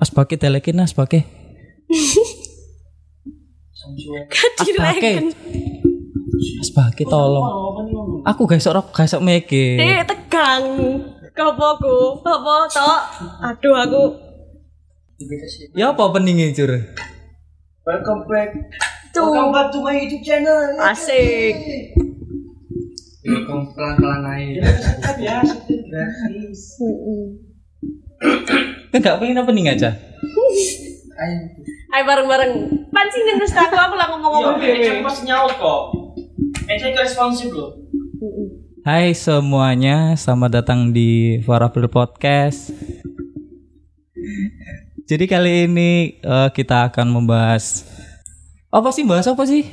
Aspake telekin aspake. Kadireken. Aspake tolong. Aku gak iso rok, gak iso mikir. Eh tegang. Kapoku, apa tok? Aduh aku Ya apa peningnya cur? Welcome back. tuh Welcome back to my YouTube channel. asik. Welcome pelan-pelan aja. Ya, subscribe gratis. Kan gak pengen apa nih aja? Ayo. Bareng-bareng. Pancingin terus aku aku lah ngomong-ngomong Iya, pasti nyaut kok. Ece responsif loh. Hai semuanya, selamat datang di Farafil Podcast. Jadi kali ini eh, kita akan membahas apa sih bahas apa sih?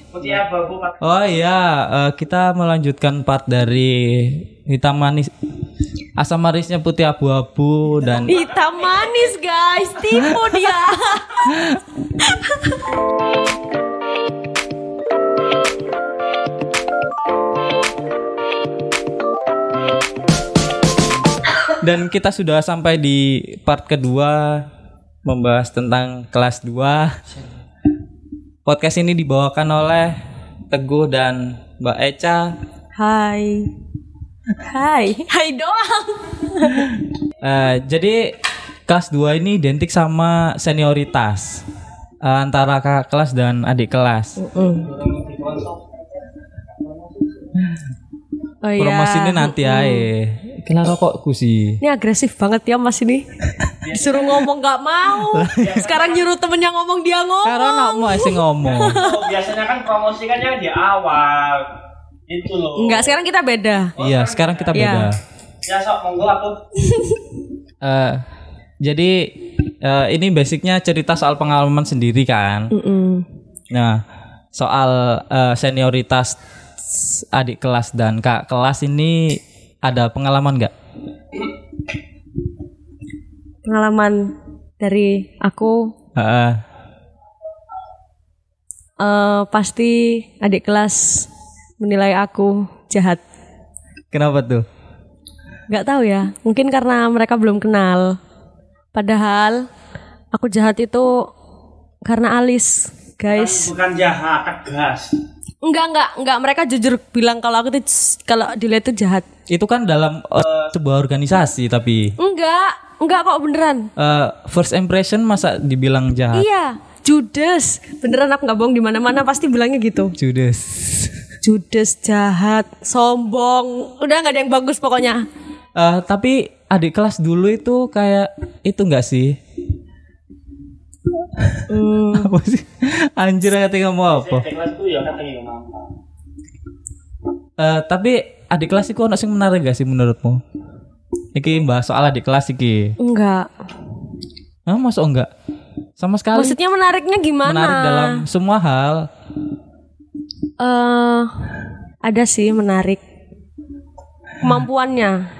Oh iya, eh, kita melanjutkan part dari hitam manis asam manisnya putih abu-abu dan Hitam manis guys, tipu dia. dan kita sudah sampai di part kedua membahas tentang kelas 2. Podcast ini dibawakan oleh Teguh dan Mbak Eca. Hai. Hai, hai doang. Eh, jadi kelas 2 ini identik sama senioritas eh, antara kakak kelas dan adik kelas. Oh iya. Promosi ini nanti aja. Kena rokokku sih. Ini agresif banget ya Mas ini. Disuruh ngomong gak mau. Sekarang nyuruh temennya ngomong dia ngomong. Karena mau sih ngomong. Oh, biasanya kan promosi kan yang di awal. Itu loh. Enggak, sekarang kita beda. Iya, sekarang kita beda. Iya. Ya sok monggo aku. Eh, jadi eh, ini basicnya cerita soal pengalaman sendiri kan. Mm-mm. Nah, soal eh, senioritas adik kelas dan kak kelas ini ada pengalaman nggak? Pengalaman dari aku Heeh. eh pasti adik kelas menilai aku jahat. kenapa tuh? Nggak tahu ya, mungkin karena mereka belum kenal. Padahal aku jahat itu karena alis, guys. Bukan jahat, tegas. Enggak, enggak, enggak. Mereka jujur bilang kalau aku tuh kalau dilihat tuh jahat. Itu kan dalam eh, sebuah organisasi tapi Enggak, enggak kok beneran. eh, first impression masa dibilang jahat? Iya, judes. Beneran aku nggak bohong di mana-mana pasti bilangnya gitu. Judes. Judes jahat, sombong. Udah nggak ada yang bagus pokoknya. Eh, tapi adik kelas dulu itu kayak itu enggak sih? Hmm, apa sih? Anjir katanya ngomong apa? Eh, tapi adik kelas itu ono sing menarik gak sih menurutmu? Iki bahas soal adik kelas iki. enggak. Ah, masuk enggak? Sama sekali Maksudnya menariknya gimana? menarik dalam semua hal. Eh ada sih menarik kemampuannya.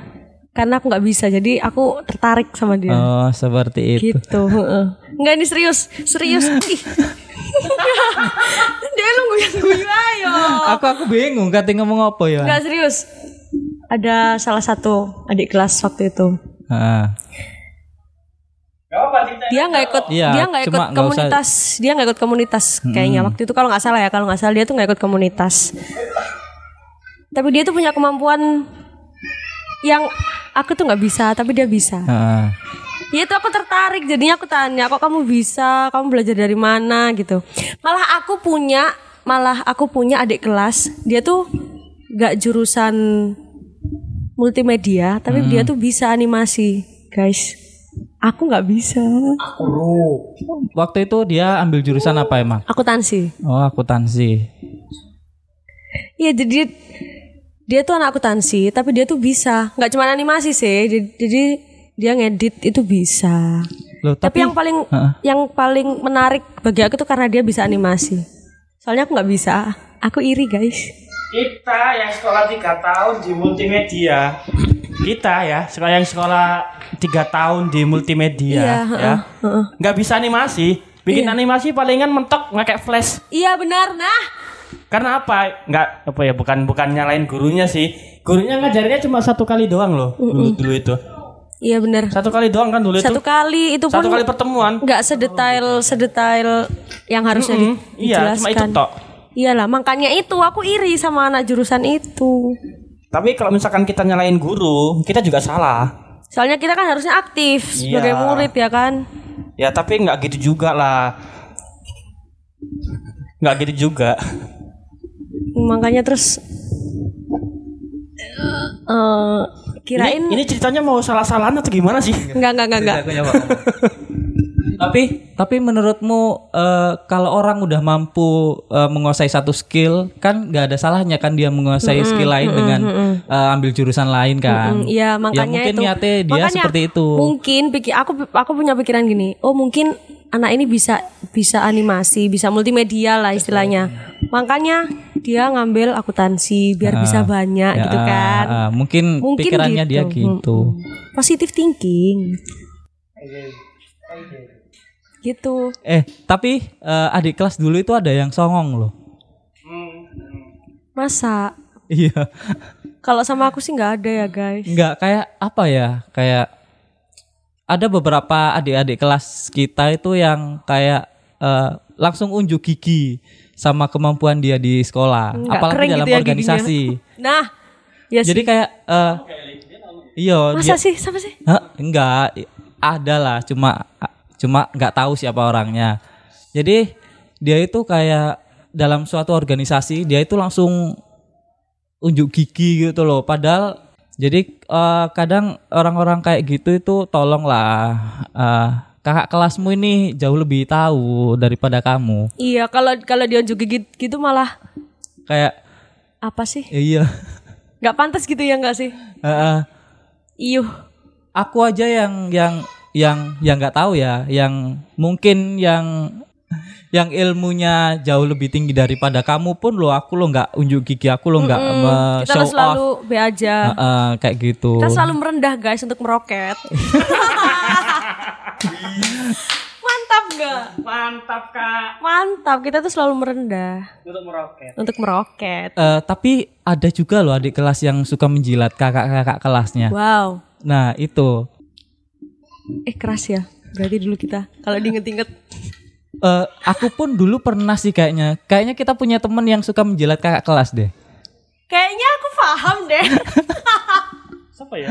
Karena aku nggak bisa, jadi aku tertarik sama dia. Oh, seperti itu. gitu heeh. Enggak ini serius serius dia lu guyu ayo Aku aku bingung katanya ngomong apa ya. Enggak serius ada salah satu adik kelas waktu itu Ah. Dia nggak ikut Iya, dia nggak ikut nggak usah- komunitas. Dia nggak ikut komunitas kayaknya. Waktu itu kalau nggak salah ya kalau nggak salah dia tuh nggak ikut komunitas. Tapi dia tuh punya kemampuan yang aku tuh nggak bisa tapi dia bisa. Ah. Ya itu aku tertarik jadinya aku tanya kok kamu bisa? Kamu belajar dari mana? Gitu. Malah aku punya malah aku punya adik kelas dia tuh gak jurusan multimedia tapi dia tuh bisa animasi guys aku nggak bisa Waktu itu dia ambil jurusan apa emang? akuntansi Oh, akuntansi. Iya jadi dia tuh anak akuntansi tapi dia tuh bisa nggak cuma animasi sih jadi, jadi dia ngedit itu bisa Loh, tapi, tapi, yang paling Heeh. yang paling menarik bagi aku tuh karena dia bisa animasi soalnya aku nggak bisa aku iri guys Kita yang sekolah tiga tahun di multimedia. Kita ya, sekolah yang sekolah tiga tahun di multimedia Iya, ya. heeh, heeh. Nggak bisa animasi. Bikin animasi palingan mentok pakai flash. iya benar nah Karena apa? Nggak apa ya? Bukan bukan nyalain gurunya sih. Gurunya ngajarnya cuma satu kali doang loh dulu dulu itu. Iya bener. Satu kali doang kan dulu Satu itu. kali itu pun Satu kali pertemuan. nggak sedetail sedetail yang harusnya di- Iya, cuma itu dijelaskan. tok. Iyalah, makanya itu aku iri sama anak jurusan itu. Tapi kalau misalkan kita nyalain guru, kita juga salah. Soalnya kita kan harusnya aktif sebagai Iya. murid ya kan. Ya tapi nggak gitu juga lah. Nggak gitu juga. Makanya terus eh kirain Ini, ini ceritanya mau salah-salahan atau gimana sih? enggak enggak enggak enggak. Ngomong. tapi tapi menurutmu eh, kalau orang udah mampu eh, menguasai satu skill kan nggak ada salahnya kan dia menguasai skill lain dengan eh, ambil jurusan lain kan Mm, Iya makanya ya mungkin itu. niatnya dia Makanya seperti itu Mungkin pikir aku aku punya pikiran gini. Oh mungkin anak ini bisa bisa animasi, bisa multimedia lah istilahnya. Makanya dia ngambil akuntansi biar bisa banyak Ya, gitu kan. ah, ah, mungkin, Mungkin pikirannya gitu. dia gitu Positive thinking. Gitu. eh tapi eh, adik kelas dulu itu ada yang songong loh Masa iya kalau sama aku sih nggak ada ya guys. nggak kayak apa ya kayak ada beberapa adik-adik kelas kita itu yang kayak eh, langsung unjuk gigi sama kemampuan dia di sekolah Nggak apalagi dalam gitu ya organisasi Nah, ya jadi sih. kayak eh, iya Masa dia sih? Siapa sih? Hah? enggak ada lah cuma cuma nggak tahu siapa orangnya jadi dia itu kayak dalam suatu organisasi dia itu langsung unjuk gigi gitu loh padahal jadi eh, kadang orang-orang kayak gitu itu tolonglah eh, kakak kelasmu ini jauh lebih tahu daripada kamu Iya, kalau kalau dia juga gitu, gitu malah kayak apa sih? iya Nggak pantas gitu ya nggak sih? eh, eh, Iyuh. aku aja yang yang yang yang nggak tahu ya yang mungkin yang yang ilmunya jauh lebih tinggi daripada kamu pun lo aku lo nggak unjuk gigi aku lo nggak me- Kita show harus selalu off be aja. Eh, eh, kayak gitu Kita selalu merendah guys untuk meroket. Mantap nggak? Mantap kak. Mantap, kita tuh selalu merendah Untuk meroket. untuk meroket. Eh, tapi ada juga loh adik kelas yang suka menjilat kakak-kakak kelasnya Wow. nah itu Eh keras ya. Berarti dulu kita kalau diinget-inget. Eh, aku pun dulu pernah sih kayaknya kayaknya kita punya temen yang suka menjilat kakak kelas deh Kayaknya aku paham deh. Siapa ya?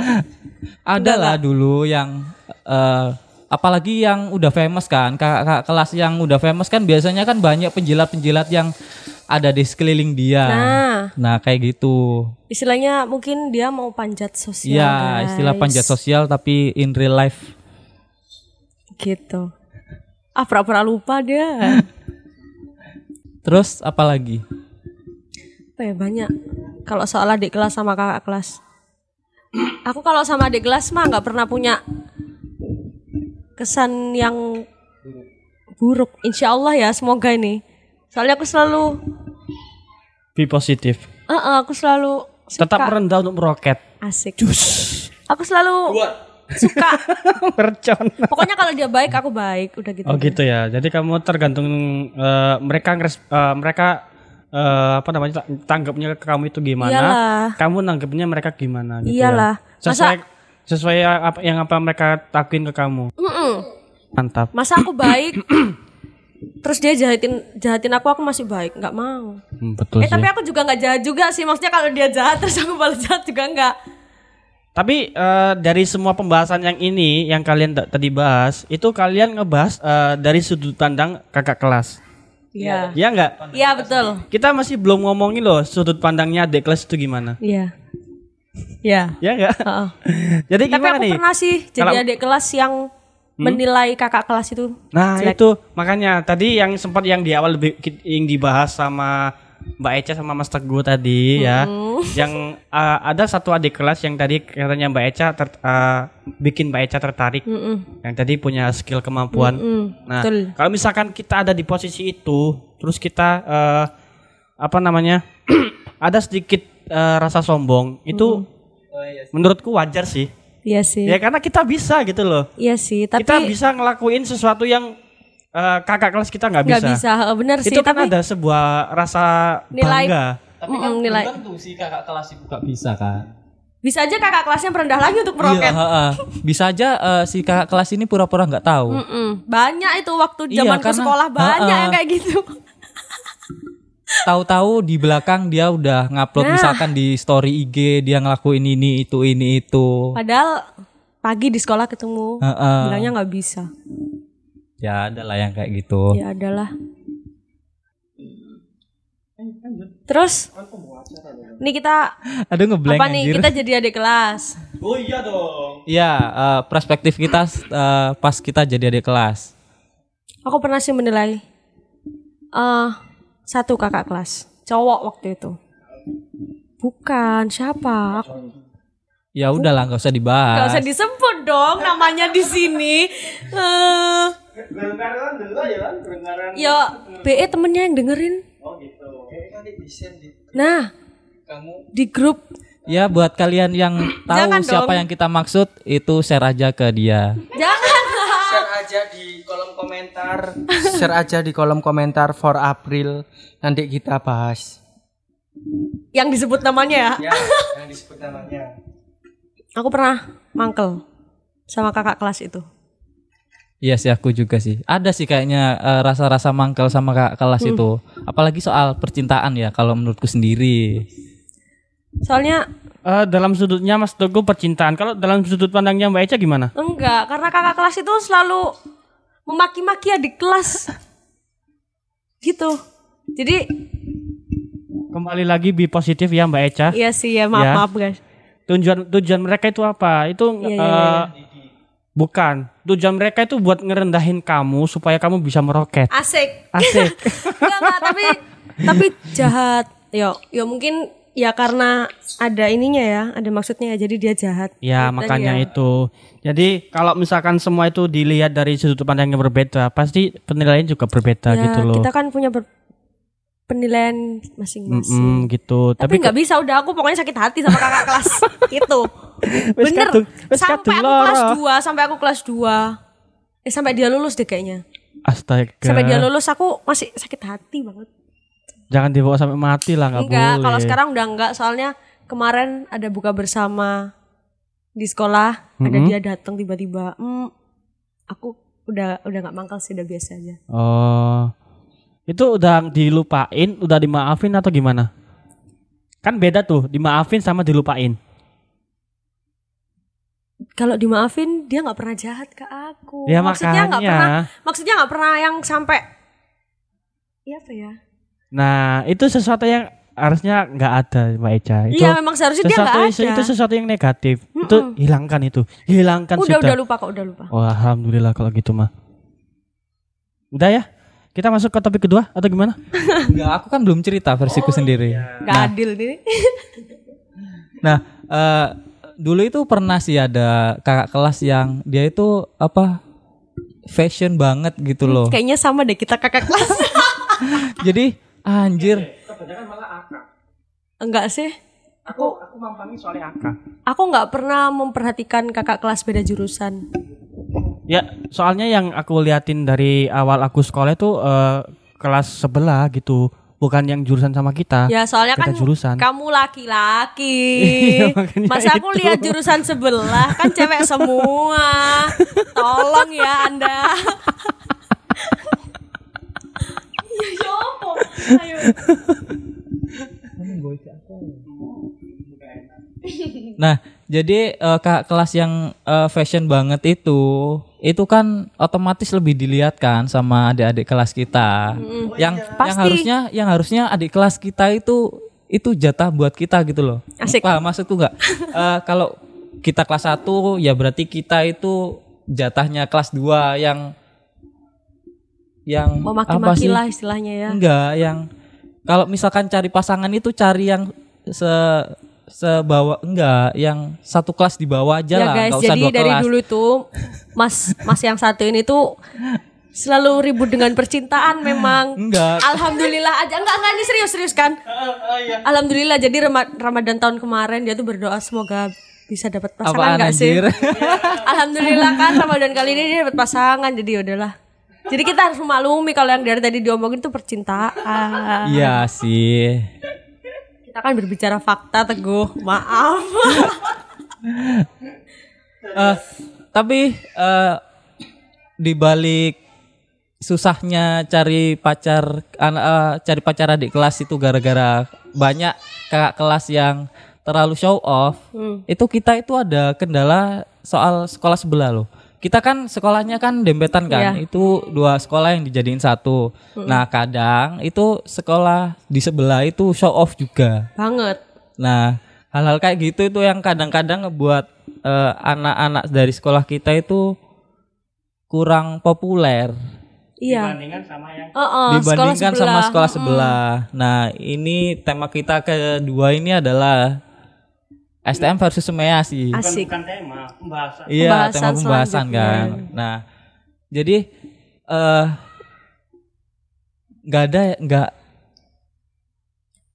Ada lah dulu yang eh, apalagi yang udah famous kan, kakak kelas yang udah famous kan biasanya kan banyak penjilat-penjilat yang ada di sekeliling dia. Nah. Nah, kayak gitu. Istilahnya mungkin dia mau panjat sosial. Iya, istilah panjat sosial tapi in real life. Gitu. Ah pura-pura lupa dia. Terus apa lagi? Apa ya banyak. Kalau soal adik kelas sama kakak kelas. Aku kalau sama adik kelas mah nggak pernah punya kesan yang buruk. Insya Allah ya, semoga ini. Soalnya aku selalu, Be positif. eh, eh, aku selalu suka Tetap rendah untuk meroket. asik. Aku selalu suka. Mercon. Pokoknya kalau dia baik, aku baik. Udah gitu. Oh gitu ya. Jadi kamu tergantung eh, mereka eh, mereka eh, apa namanya ta- tanggapnya ke kamu itu gimana? Iyalah. Kamu nanggapnya mereka gimana gitu Iyalah. ya. Sesuai sesuai apa yang apa mereka takuin ke kamu. Mm-mm. Mantap. Masa aku baik, terus dia jahatin jahatin aku, aku masih baik, nggak mau. Hmm, betul Eh sih. tapi aku juga nggak jahat juga sih. Maksudnya kalau dia jahat terus aku balas jahat juga nggak. Tapi eh, dari semua pembahasan yang ini yang kalian tadi bahas, itu kalian ngebahas eh, dari sudut pandang kakak kelas. Iya. Iya enggak? Iya betul. Kita masih belum ngomongin loh sudut pandangnya adik kelas itu gimana. Iya. Iya. Ya enggak? Heeh. Jadi Tapi gimana aku nih? pernah sih jadi Kalau- Hmm? adik kelas yang menilai kakak kelas itu. Nah jelek. itu makanya tadi yang sempat yang di awal lebih yang dibahas sama Mbak Eca sama Mas Teguh tadi ya, yang uh, ada satu adik kelas yang tadi katanya Mbak Eca ter- uh, bikin Mbak Eca tertarik, Mm-mm. yang tadi punya skill kemampuan. Mm, Nah betul. kalau misalkan kita ada di posisi itu, terus kita uh, apa namanya ada sedikit uh, rasa sombong, itu menurutku wajar sih. Iya sih. Ya karena kita bisa gitu loh. Iya sih. Tapi kita bisa ngelakuin sesuatu yang uh, kakak kelas kita nggak nggak bisa. bisa. Heeh, Bener sih. Itu kan tapi ada sebuah rasa Nilai- bangga. Tapi Mm-mm, nilai. tentu sih kakak kelas ibu gak bisa kan. Bisa aja kakak kelasnya merendah lagi untuk Iya, meroket. ha-ha. Bisa aja eh, si kakak kelas ini pura-pura nggak tahu. Mm-mm. Banyak itu waktu Iya, zaman ke karena- sekolah banyak Ha-ha. yang kayak gitu. Tahu-tahu di belakang dia udah ngupload Nah. misalkan di story IG dia ngelakuin ini itu ini itu. Padahal pagi di sekolah ketemu Ha-ha. bilangnya nggak bisa. Ya ada lah yang kayak gitu. Ya adalah. Terus, ini kita Aduh ngeblank apa nih? anjir. Kita jadi adik kelas. Oh iya dong. Iya, eh, perspektif kita eh, pas kita jadi adik kelas. Aku pernah sih menilai eh satu kakak kelas, cowok waktu itu. Bukan siapa? Aku Ya udahlah nggak usah Gak dibahas. usah disebut dong namanya di sini. Eh, Dulu ya kan? Kedengaran. ya BE temennya yang dengerin. Oh gitu. Nah, di grup Ya buat kalian yang tahu Jangan siapa dong. yang kita maksud itu share aja ke dia. jangan share aja di kolom komentar share aja di kolom komentar for April nanti kita bahas yang disebut namanya ya. ya yang disebut namanya Aku pernah mangkel sama kakak kelas itu. Iya sih aku juga sih. Ada sih kayaknya eh, rasa-rasa mangkel sama kakak kelas Hmm. itu. Apalagi soal percintaan ya kalau menurutku sendiri. Soalnya Eh, dalam sudutnya Mas Teguh percintaan. Kalau dalam sudut pandangnya Mbak Eca gimana? enggak, karena kakak kelas itu selalu memaki-maki adik kelas. gitu. Jadi Kembali lagi be positif ya Mbak Eca. iya sih ya maaf Ya. maaf guys. Tujuan tujuan mereka itu apa? Itu Iya, iya, eh, bukan. Tujuan mereka itu buat ngerendahin kamu supaya kamu bisa meroket. Asik. Asik. Enggak, enggak, tapi tapi jahat. Yo, yo mungkin ya karena ada ininya ya, ada maksudnya ya, jadi dia jahat. Ya tadi makanya ya. itu. Jadi kalau misalkan semua itu dilihat dari sudut pandang yang berbeda, pasti penilaian juga berbeda Ya, gitu loh. Kita kan punya ber- penilaian masing-masing. Mm-mm, gitu. Tapi nggak bisa udah aku pokoknya sakit hati sama kakak kelas Bener. kadung- sampai aku kelas loro. 2, sampai aku kelas 2. Eh sampai dia lulus deh kayaknya. astaga. Sampai dia lulus aku masih sakit hati banget. Jangan dibawa sampai mati lah nggak enggak, boleh. kalau sekarang udah enggak soalnya kemarin ada buka bersama di sekolah, ada Mm-mm. dia datang tiba-tiba. Hmm, aku udah udah nggak mangkal sih udah biasa aja. Oh. Itu udah dilupain, udah dimaafin atau gimana? Kan beda tuh, dimaafin sama dilupain. Kalau dimaafin dia nggak pernah jahat ke aku. Ya maksudnya nggak pernah, maksudnya nggak pernah yang sampai Iya apa ya? Nah, itu sesuatu yang harusnya nggak ada, Mbak Eca. Itu Iya memang seharusnya dia sesuatu nggak ada. itu sesuatu yang negatif. Itu hilangkan itu. Hilangkan udah sudah. udah lupa kok udah lupa. Oh, alhamdulillah kalau gitu mah. Udah ya? Kita masuk ke topik kedua atau gimana? Enggak, aku kan belum cerita versiku sendiri. Nggak adil nih. Nah, eh, dulu itu pernah sih ada kakak kelas yang dia itu apa fashion banget gitu loh. Kayaknya sama deh kita kakak kelas. Jadi anjir, Enggak sih. Aku aku mampangi soalnya Aka. Aku nggak pernah memperhatikan kakak kelas beda jurusan. Ya, soalnya yang aku liatin dari awal aku sekolah itu eh, kelas sebelah gitu, bukan yang jurusan sama kita. Ya soalnya Beda kan jurusan. kamu laki-laki. Iya, Masa aku itu. lihat jurusan sebelah kan cewek semua. Tolong ya Anda. Ya yopo. Ayo. Nah, jadi eh, kakak kelas yang eh, fashion banget itu, itu kan otomatis lebih dilihat kan sama adik-adik kelas kita. Yang yang Pasti. harusnya yang harusnya adik kelas kita itu itu jatah buat kita gitu loh. Asik. Paham maksudku nggak? Eh, kalau kita kelas 1 ya berarti kita itu jatahnya kelas 2 yang yang apa Memaki-maki sih? lah istilahnya ya. Enggak, yang kalau misalkan cari pasangan itu cari yang se sebawa enggak, yang satu kelas di bawah aja Ya lah, guys, usah jadi dua dari kelas. dulu tuh Mas Mas yang satu ini tuh selalu ribut dengan percintaan memang. Enggak. Alhamdulillah aja enggak enggak ini serius serius kan? Alhamdulillah jadi Rama- Ramadan tahun kemarin dia tuh berdoa semoga bisa dapat pasangan Apaan enggak sih? Alhamdulillah kan Ramadan kali ini dia dapat pasangan jadi ya udahlah. Jadi kita harus memaklumi kalau yang dari tadi diomongin tuh percintaan. Iya sih. Kita kan berbicara fakta teguh. Maaf. Eh, tapi eh, di balik susahnya cari pacar eh, cari pacar adik kelas itu gara-gara banyak kakak kelas yang terlalu show off. Itu kita itu ada kendala soal sekolah sebelah loh. Kita kan sekolahnya kan dempetan kan. Iya. Itu dua sekolah yang dijadiin satu. Nah, kadang itu sekolah di sebelah itu show off juga. Banget. Nah, hal-hal kayak gitu itu yang kadang-kadang ngebuat eh, anak-anak dari sekolah kita itu kurang populer Iya. Dibandingkan sama yang Oh, oh, dibandingkan sekolah sama sebelah. sekolah sebelah. Nah, ini tema kita kedua ini adalah STM versus SEMEA sih. Asik. bukan tema, pembahasan. Iya, Pembahasan tema pembahasan kan. Nah, jadi eh nggak ada nggak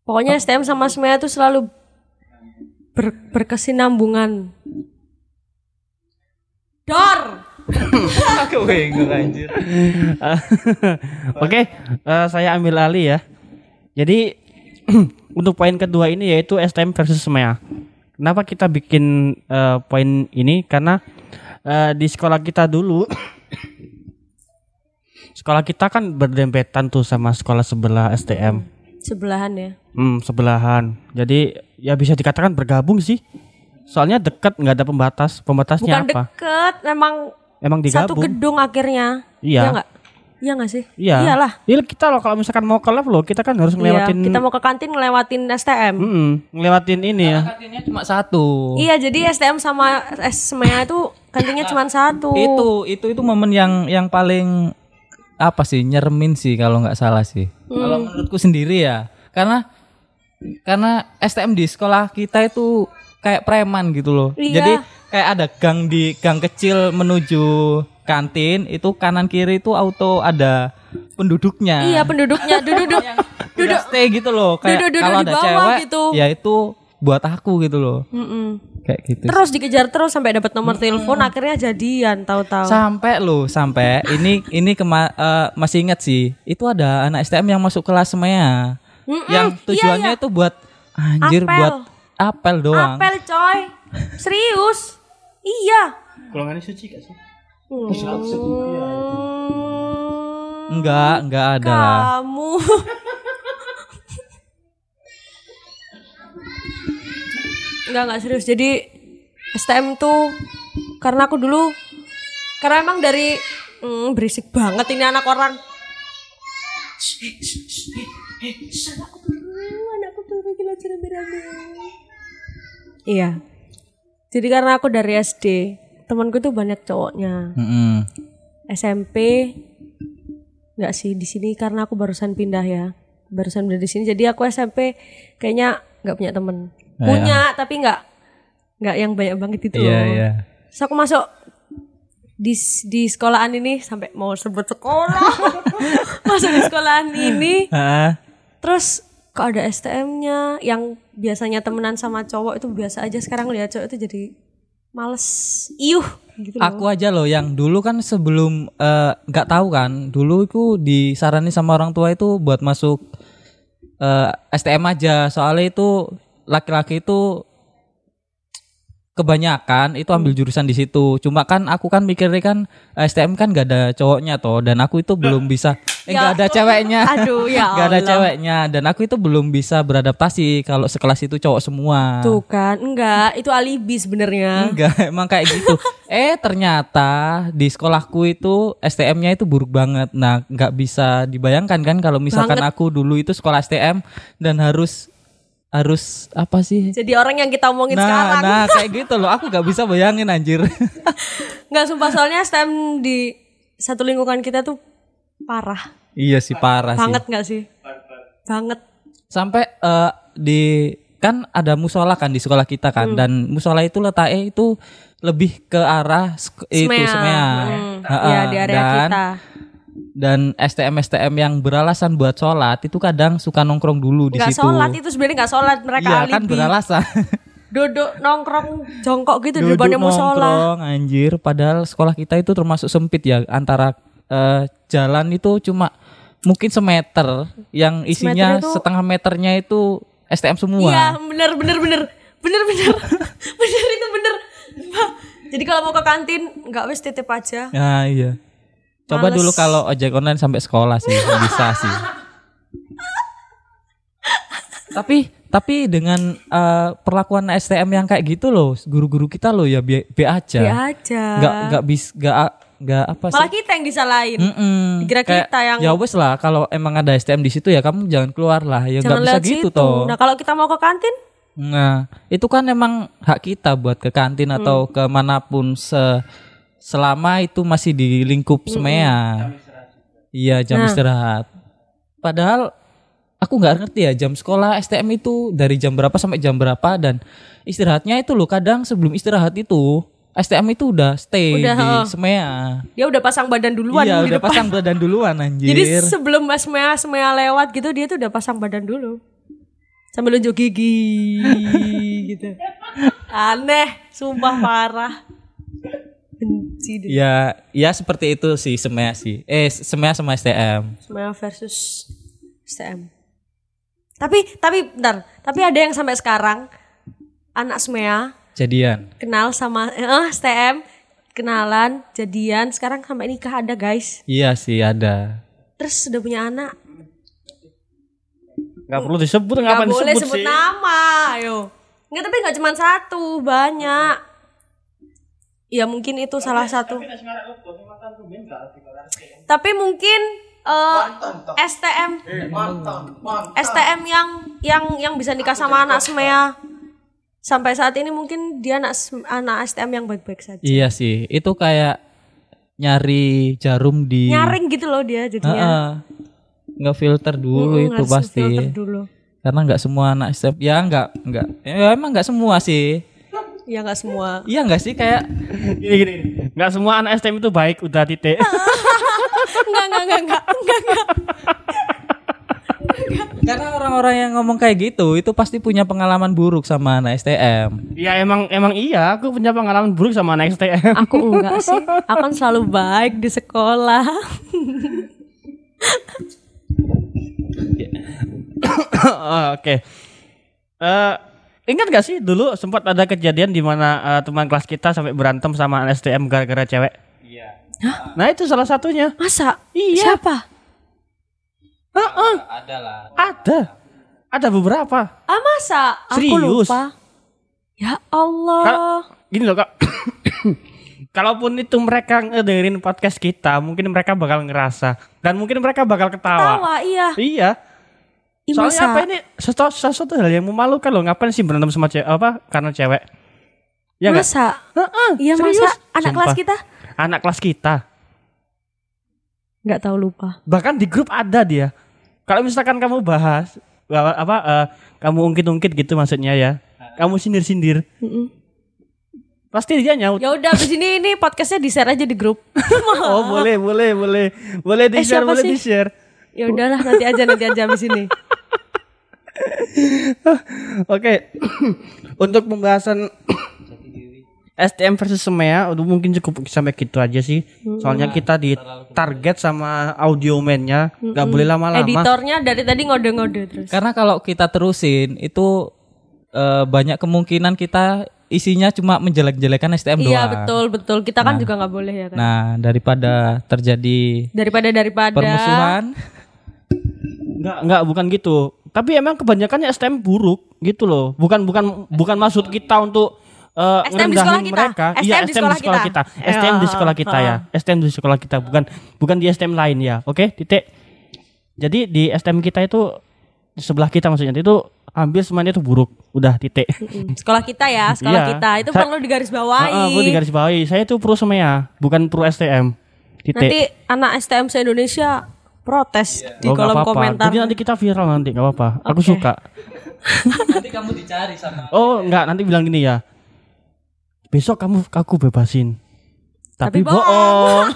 Pokoknya STM sama SMEA tuh selalu ber- berkesinambungan. Dor. aku bingung anjir. Oke, eh, saya ambil alih ya. Jadi untuk poin kedua ini yaitu STM versus SMEA. Kenapa kita bikin eh, poin ini? Karena eh, di sekolah kita dulu, sekolah kita kan berdempetan tuh sama sekolah sebelah STM. Sebelahan ya. Hmm, sebelahan. Jadi ya bisa dikatakan bergabung sih. Soalnya dekat nggak ada pembatas. Pembatasnya Bukan apa? deket, memang Emang satu digabung. gedung akhirnya. Iya. nggak? Iya nggak sih? Iya. Iyalah. Iya kita loh kalau misalkan mau ke lab loh kita kan harus ngelewatin. Iya, kita mau ke kantin ngelewatin STM. Mm-mm, ngelewatin ini ya. Kantinnya cuma satu. Iya, jadi STM sama SMEA itu kantinnya cuma satu. Itu itu itu momen yang yang paling apa sih nyeremin sih kalau nggak salah sih. Kalau menurutku sendiri ya. Karena karena STM di sekolah kita itu kayak preman gitu loh. Iya. Jadi kayak ada gang di gang kecil menuju kantin itu kanan kiri itu auto ada penduduknya. Iya, penduduknya duduk-duduk. Udah stay gitu loh. Kayak Duduk-duduk kalau di ada bawah cewek gitu. ya itu buat aku gitu loh. Mm-mm. Kayak gitu. Terus dikejar terus sampai dapat nomor telepon, akhirnya jadian tahu-tahu. Sampai loh, sampai ini ini kema- eh, masih ingat sih. Itu ada anak STM yang masuk kelas semea. Mm-mm, Yang iya, tujuannya iya. itu buat anjir Apel. buat apel doang. Apel coy. Serius. Iya. Golongannya suci gak sih? Hmm, Enggak, enggak ada. Kamu. Enggak, enggak serius. Jadi STM tuh karena aku dulu karena emang dari hmm, berisik banget ini anak orang. Anakku anakku belajar rame-rame. Iya. Jadi karena aku dari SD, temanku tuh banyak cowoknya. Mm-mm. SMP nggak sih di sini karena aku barusan pindah ya barusan pindah di sini jadi aku SMP kayaknya nggak punya temen Ya. punya tapi nggak nggak yang banyak banget itu Iya, loh iya. Terus aku masuk di di sekolahan ini sampai mau sebut sekolah masuk di sekolahan ini Hah? terus kok ada STM-nya yang biasanya temenan sama cowok itu biasa aja sekarang lihat cowok itu jadi males iuh gitu loh. Aku aja loh yang dulu kan sebelum eh, nggak tahu kan, dulu itu disarani sama orang tua itu buat masuk eh, STM aja. Soalnya itu laki-laki itu kebanyakan itu ambil jurusan di situ. Cuma kan aku kan mikirnya kan eh, STM kan gak ada cowoknya toh dan aku itu belum bisa eh Ya gak ada ceweknya. Aduh, ya Gak ada Allah. ceweknya dan aku itu belum bisa beradaptasi kalau sekelas itu cowok semua. Tuh kan, enggak, itu alibi sebenarnya. Enggak, emang kayak gitu. eh ternyata di sekolahku itu STM-nya itu buruk banget. Nah, nggak bisa dibayangkan kan kalau misalkan Banget. aku dulu itu sekolah STM dan harus harus apa sih? Jadi orang yang kita omongin Nah, sekarang. nah kayak gitu loh. Aku nggak bisa bayangin anjir. Enggak sumpah soalnya STM di satu lingkungan kita tuh parah. iya sih parah sih. Banget enggak sih? Banget. Sampai eh, di kan ada musola kan di sekolah kita Hmm. kan dan musola itu letaknya itu lebih ke arah itu Semea. semea. Hmm. Ya di area dan, kita. Dan STM STM yang beralasan buat sholat itu kadang suka nongkrong dulu di situ. sholat itu sebenarnya enggak sholat mereka Iya alibi. kan beralasan. Duduk nongkrong jongkok gitu di Duduk depannya musola. nongkrong anjir. Padahal sekolah kita itu termasuk sempit ya antara eh, jalan itu cuma mungkin semeter yang isinya Semeter itu- setengah meternya itu STM semua. Iya, bener bener bener bener bener bener itu bener. Jadi kalau mau ke kantin nggak wes titip aja. Nah, iya. Coba Males. dulu kalau ojek online sampai sekolah sih bisa sih. tapi tapi dengan eh, perlakuan STM yang kayak gitu loh, guru-guru kita loh ya be, be aja. Be aja. Nggak nggak bis nggak nggak apa sih? Malah kita yang disalahin. Mm-mm. Dikira Kayak, kita yang- ya wes lah kalau emang ada STM di situ ya kamu jangan keluar lah ya nggak bisa gitu situ. toh Nah kalau kita mau ke kantin, nah itu kan emang hak kita buat ke kantin atau Hmm. ke mana pun se selama itu masih di lingkup semea iya jam Nah. istirahat padahal aku nggak ngerti ya jam sekolah STM itu dari jam berapa sampai jam berapa dan istirahatnya itu loh kadang sebelum istirahat itu STM itu udah stay Udah, di oh. semea dia udah pasang badan duluan iya di udah depan. pasang badan duluan anjir Jadi sebelum Mas Mea Semea lewat gitu dia tuh udah pasang badan dulu. Sambil unjuk gigi gitu. Aneh, sumpah parah. Benci deh. Ya, ya seperti itu sih semea sih. Eh, semea sama STM. Semea versus STM. Tapi tapi bentar, tapi ada yang sampai sekarang anak Semea Jadian. kenal sama eh STM kenalan jadian sekarang sampai nikah ada guys Iya sih ada. terus udah punya anak Nggak perlu disebut, nggak ngapain boleh disebut sebut sih? nama ayo nggak tapi nggak cuma satu banyak ya mungkin itu salah satu tapi mungkin eh, STM STM yang yang yang bisa nikah sama anak semea sampai saat ini mungkin dia anak anak STM yang baik-baik saja Iya sih. Itu kayak nyari jarum di nyaring gitu loh dia jadinya Heeh. Nggak filter dulu Mm, itu harus pasti. dulu Karena nggak semua anak STM. Ya nggak nggak. Ya emang nggak semua sih. Ya nggak semua Iya nggak sih kayak Gini, gini. Nggak semua anak STM itu baik, udah titik. enggak enggak enggak enggak enggak enggak karena orang-orang yang ngomong kayak gitu itu pasti punya pengalaman buruk sama anak STM. ya emang emang iya, aku punya pengalaman buruk sama anak STM. aku enggak sih aku kan selalu baik di sekolah Oke. Eh, ingat gak sih dulu sempat ada kejadian di mana eh, teman kelas kita sampai berantem sama STM gara-gara cewek? Iya. Nah itu salah satunya. masa Iya. siapa Heeh. Ada lah. Ada. Ada beberapa. ah masa aku Serius? lupa ya Allah Kal- Gini loh kak. Kalaupun itu mereka ngedengerin podcast kita, mungkin mereka bakal ngerasa dan mungkin mereka bakal ketawa. tawa iya Iya. Ih, Soalnya masa? apa ini sesuatu, sesuatu hal yang memalukan loh. Ngapain sih berantem sama cewek apa karena cewek? Ya enggak? masa iya masa anak Sumpah. kelas kita Anak kelas kita. nggak tahu lupa Bahkan di grup ada dia. Kalau misalkan kamu bahas apa, eh, kamu ungkit-ungkit gitu maksudnya ya. Kamu sindir-sindir. Pasti dia nyaut. ya udah abis ini ini podcastnya di share aja di grup Oh, boleh, boleh, boleh. Boleh di-share, siapa boleh sih? di-share. ya udahlah nanti aja nanti aja abis ini Oke. Untuk pembahasan STM versus SEMEA udah mungkin cukup sampai gitu aja sih. Soalnya kita di target sama audio man-nya nggak boleh lama-lama. editornya dari tadi ngode-ngode terus Karena kalau kita terusin itu eh, banyak kemungkinan kita isinya cuma menjelek-jelekan STM doang. iya betul betul kita kan juga nggak boleh ya kan Nah, daripada terjadi daripada daripada permusuhan, Enggak, enggak bukan gitu. Tapi emang kebanyakannya STM buruk gitu loh. Bukan bukan bukan maksud kita untuk eh, STM di sekolah kita. mereka. STM iya, di STM di sekolah sekolah kita. kita. STM di Eh, sekolah kita ya. STM di sekolah kita bukan bukan di STM lain ya. Oke, titik. Jadi di STM kita itu di sebelah kita maksudnya itu hampir semuanya itu buruk. Udah titik. Mm, sekolah kita ya sekolah Iya. kita itu perlu digarisbawahi Heeh, perlu digarisbawahi. Saya itu pro semea, bukan pro STM. Titik. nanti anak STM se Indonesia protes di Oh, nggak kolom apa-apa. komentar Jadi nanti kita viral nanti, nggak apa-apa. Aku Oke. suka. nanti kamu dicari sama Oh enggak nanti bilang gini ya. Besok kamu aku bebasin. Tapi, Tapi bohong.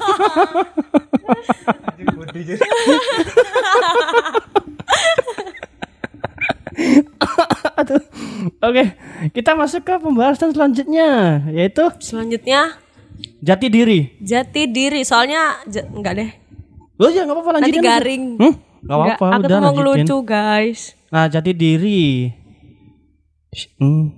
Aduh. Oke, kita masuk ke pembahasan selanjutnya yaitu selanjutnya jati diri. jati diri soalnya enggak deh Loh ya nggak apa-apa nanti lanjutin. aja. garing Hmm? Nggak Enggak, apa-apa, aku udah tuh mau lanjutin. ngelucu guys Nah, jati diri. Hmm.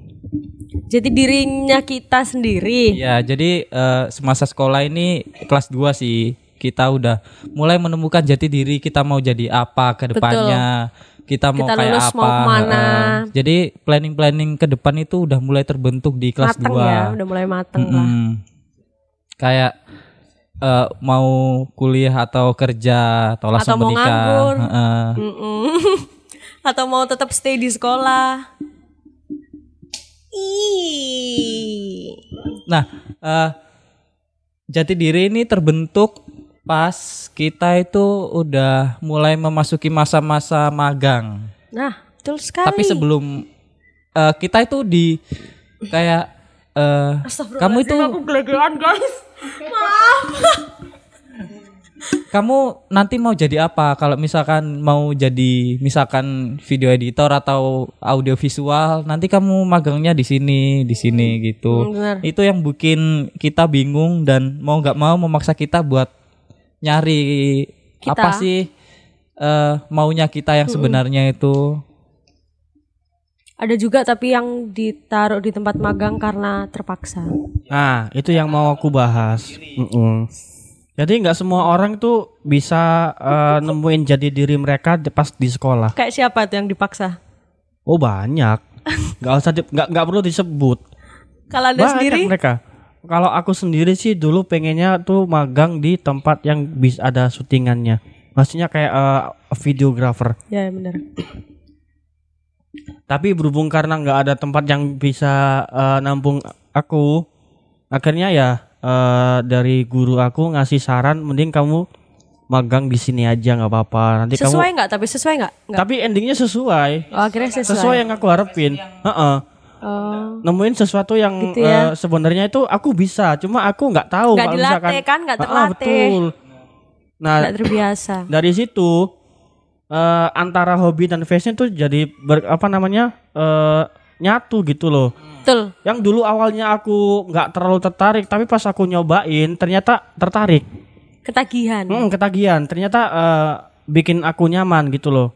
Jadi dirinya kita sendiri. Ya, jadi eh, semasa sekolah ini kelas 2 sih kita udah mulai menemukan jati diri kita mau jadi apa ke depannya. Kita mau Kita kayak lulus apa. mau ke mana. heeh. Jadi planning-planning ke depan itu udah mulai terbentuk di kelas mateng 2. ya, udah mulai mateng lah. Mm-mm. Kayak eh, mau kuliah atau kerja atau langsung Atau mau menikah. nganggur. Mm-mm. Atau mau tetap stay di sekolah. Ih. Nah, eh, jati diri ini terbentuk pas kita itu udah mulai memasuki masa-masa magang. Nah, betul sekali. Tapi sebelum eh, kita itu di kayak eh, kamu itu aku gelegean, guys. Maaf. kamu nanti mau jadi apa? Kalau misalkan mau jadi misalkan video editor atau audio visual, nanti kamu magangnya di sini, di sini gitu. Hmm, benar. Itu yang bikin kita bingung dan mau nggak mau memaksa kita buat nyari Kita. apa sih eh, maunya kita yang sebenarnya itu. Ada juga tapi yang ditaruh di tempat magang karena terpaksa. Nah, itu yang mau aku bahas. Mm-mm. Jadi nggak semua orang tuh bisa eh, nemuin jadi diri mereka pas di sekolah. Kayak siapa tuh yang dipaksa? Oh banyak. Nggak usah di- nggak nggak perlu disebut. Kalau anda Banyak sendiri? mereka. Kalau aku sendiri sih dulu pengennya tuh magang di tempat yang bisa ada syutingannya. Maksudnya kayak eh, videographer. Ya benar. Tapi berhubung karena nggak ada tempat yang bisa eh, nampung aku, akhirnya ya eh, dari guru aku ngasih saran, mending kamu magang di sini aja nggak apa-apa. Nanti Sesuai kamu. nggak? Tapi sesuai nggak? Tapi endingnya sesuai, Oh, akhirnya sesuai. sesuai yang aku harapin. Heeh. Oh. Nemuin sesuatu yang Gitu ya. eh, sebenarnya itu aku bisa, cuma aku nggak tahu. Nggak dilatih misalkan- kan, nggak terlatih. betul. Nah Nggak terbiasa. dari situ eh, antara hobi dan fashion tuh jadi ber, apa namanya eh, nyatu gitu loh. Betul. Yang dulu awalnya aku nggak terlalu tertarik, tapi pas aku nyobain ternyata tertarik. Ketagihan. Hmm, ketagihan. Ternyata eh, bikin aku nyaman gitu loh.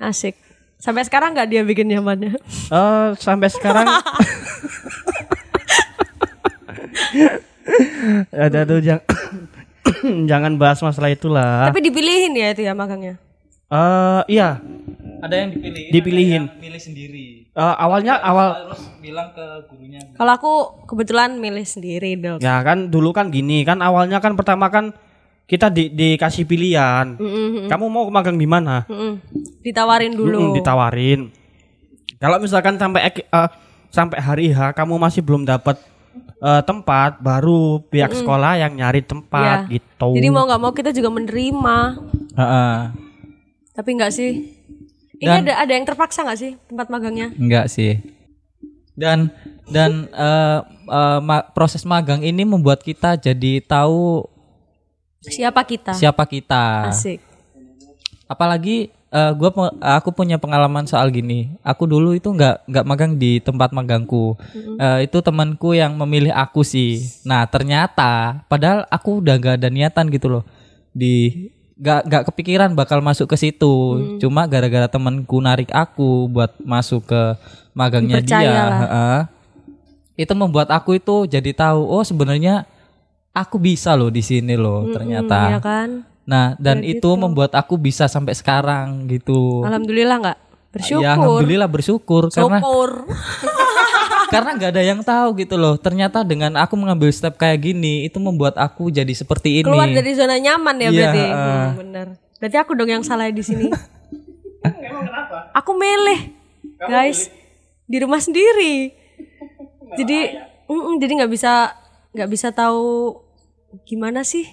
Asik. Sampai sekarang nggak dia bikin nyamannya? Eh sampai sekarang ada tuh jangan jangan bahas masalah itulah. Tapi dipilihin ya itu ya magangnya. Eh iya, Ada yang dipilih. dipilihin. Milih sendiri. Eh, awalnya awal Terus bilang ke gurunya. Kalau aku kebetulan milih sendiri dong. ya kan dulu kan gini kan awalnya kan pertama kan kita di, dikasih pilihan. Kamu mau magang di mana? Mm-mm. Ditawarin dulu. Mm-mm, ditawarin. Kalau misalkan sampai eh, sampai hari H kamu masih belum dapat eh, tempat, baru pihak sekolah yang nyari tempat Ya. gitu. Jadi mau nggak mau kita juga menerima. Heeh. Tapi nggak sih. Ini Dan- ada ada yang terpaksa nggak sih tempat magangnya? Enggak sih. Dan dan eh, eh, ma- proses magang ini membuat kita jadi tahu Siapa kita? siapa kita. Asik. Apalagi eh, gua aku punya pengalaman soal gini. Aku dulu itu nggak nggak magang di tempat magangku. Eh, itu temanku yang memilih aku sih. Nah ternyata padahal aku udah gak ada niatan gitu loh di nggak nggak kepikiran bakal masuk ke situ. Cuma gara-gara temanku narik aku buat masuk ke magangnya dia. Heeh. Itu membuat aku itu jadi tahu oh sebenarnya aku bisa loh di sini loh ternyata. Iya kan? Nah, dan itu membuat aku bisa sampai sekarang gitu. Alhamdulillah nggak? Bersyukur. Ya, alhamdulillah bersyukur karena Syukur. karena nggak ada yang tahu gitu loh. Ternyata dengan aku mengambil step kayak gini itu membuat aku jadi seperti ini. Keluar dari zona nyaman ya Iya, berarti. heeh. Hmm, bener. Berarti aku dong yang salah di sini. Aku milih, guys, di rumah sendiri. Jadi, mm-mm, jadi nggak bisa nggak bisa tahu gimana sih?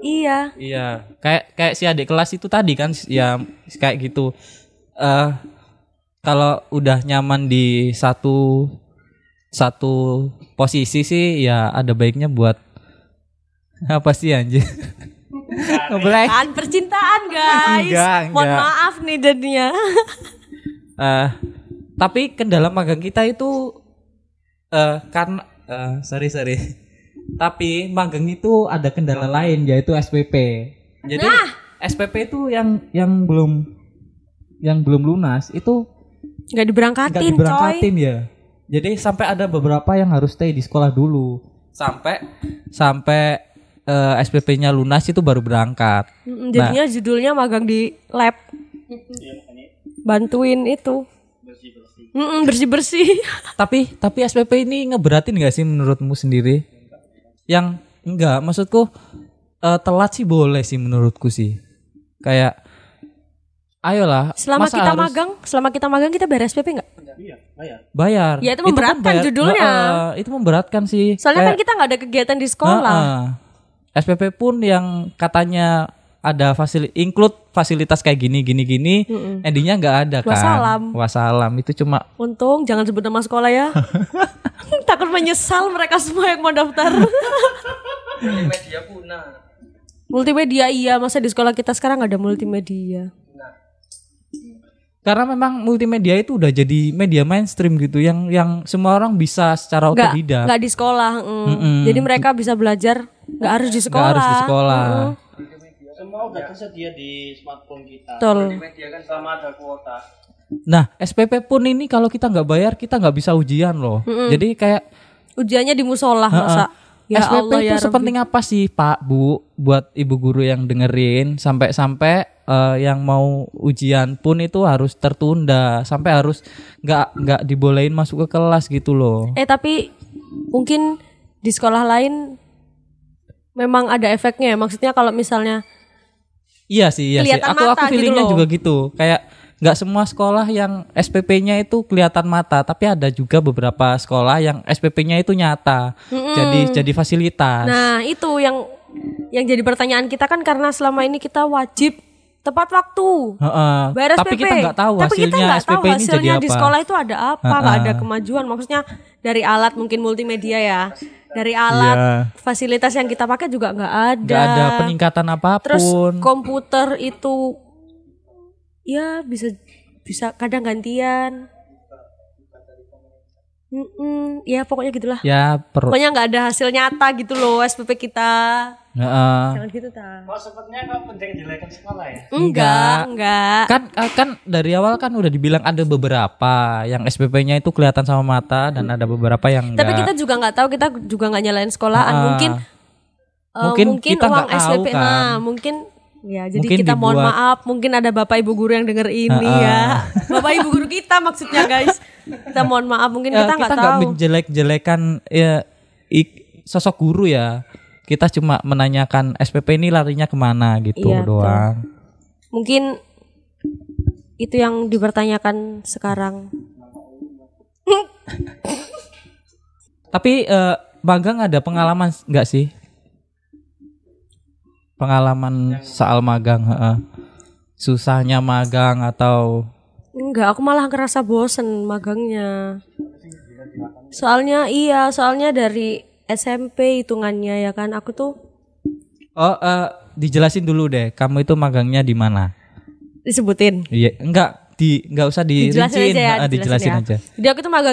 Iya. Iya, kayak kayak si adik kelas itu tadi kan ya kayak gitu. Eh kalau udah nyaman di satu satu posisi sih ya ada baiknya buat apa sih anjir? Ngeblank. Kan percintaan guys. Enggak, Mohon enggak. maaf nih jadinya. Eh, tapi kendala magang kita itu eh karena eh, sorry sorry. Tapi magang itu ada kendala lain yaitu SPP. Jadi SPP itu yang yang belum yang belum lunas itu nggak diberangkatin, coy. diberangkatin ya. Jadi sampai ada beberapa yang harus stay di sekolah dulu. Sampai sampai eh, SPP-nya lunas itu baru berangkat. Jadinya judulnya magang di lab. Bantuin itu. Bersih bersih. tapi tapi SPP ini ngeberatin gak sih menurutmu sendiri? Yang enggak, maksudku eh, telat sih boleh sih menurutku sih. Kayak ayolah selama masa kita harus magang, selama kita magang kita bayar SPP nggak? bayar. Ya, itu kan memberatkan bayar- judulnya. Heeh, itu memberatkan sih. Soalnya kan Kayak- kita nggak ada kegiatan di sekolah. Heeh. SPP pun yang katanya ada fasil include fasilitas kayak gini gini gini, endingnya nggak ada kan. Wassalam. Wassalam. Itu cuma Untung jangan sebut nama sekolah ya. Takut menyesal mereka semua yang mau daftar. Media punah. multimedia iya, masa di sekolah kita sekarang nggak ada multimedia. Karena memang multimedia itu udah jadi media mainstream gitu yang yang semua orang bisa secara Nggak otodidak. nggak di sekolah. mm. Mm-mm. Jadi mereka bisa belajar nggak harus di Nggak sekolah. harus di sekolah. Semua udah tersedia di smartphone kita. Betul. Media kan sama ada kuota. Nah, SPP pun ini kalau kita nggak bayar kita nggak bisa ujian loh. Jadi kayak Ujiannya di musola masa. Ya SPP Allah itu ya Rabbi. sepenting apa sih Pak Bu buat ibu guru yang dengerin sampai-sampai eh, yang mau ujian pun itu harus tertunda sampai harus nggak nggak dibolehin masuk ke kelas gitu loh. Eh tapi mungkin di sekolah lain memang ada efeknya ya. Maksudnya kalau misalnya Iya sih, iya sih. Aku mata aku gitu feelingnya loh. juga gitu. Kayak nggak semua sekolah yang SPP-nya itu kelihatan mata, tapi ada juga beberapa sekolah yang SPP-nya itu nyata. Jadi jadi fasilitas. Nah, itu yang yang jadi pertanyaan kita kan karena selama ini kita wajib tepat waktu. Heeh. Bayar Tapi SPP. kita nggak tahu Tapi kita hasilnya nggak SPP tahu ini jadi hasilnya di sekolah itu ada apa, nggak ada kemajuan. Maksudnya dari alat mungkin multimedia ya. Dari alat Iya. fasilitas yang kita pakai juga nggak ada. Nggak ada peningkatan Terus apa pun. komputer itu ya bisa bisa kadang gantian. Mm-mm, ya pokoknya gitulah. ya Pokoknya nggak ada hasil nyata gitu loh SPP kita. Heeh. Jangan gitu ta. Kok sepertinya kau penjelek-jelekan sekolah ya? Enggak, enggak. kan eh, kan dari awal kan udah dibilang ada beberapa yang SPP-nya itu kelihatan sama mata dan ada beberapa yang Tapi enggak. kita juga nggak tahu, kita juga nggak nyalain sekolahan. Ah. mungkin eh, Mungkin mungkin kita uang nggak tahu SPP kan. nah, mungkin ya jadi Mungkin kita mohon dibuat- maaf, mungkin ada Bapak Ibu guru yang denger ini ya. Bapak Ibu guru kita maksudnya guys. Kita mohon maaf, mungkin Eh, kita nggak nggak tahu. menjelek-jelekan ya ik- sosok guru ya. Kita cuma menanyakan SPP ini larinya ke mana gitu Iya, betul. doang. Mungkin itu yang dipertanyakan sekarang. Tapi eh, magang ada pengalaman nggak sih? Pengalaman soal magang, heeh. susahnya magang atau Enggak, aku malah ngerasa bosen magangnya. Soalnya iya, soalnya dari SMP hitungannya ya kan. Aku tuh oh eh, dijelasin dulu deh, kamu itu magangnya di mana? disebutin. Iya, enggak di enggak usah Dijelasin dirinciin, aja ya, heeh, dijelasin ya. aja. Jadi aku tuh magang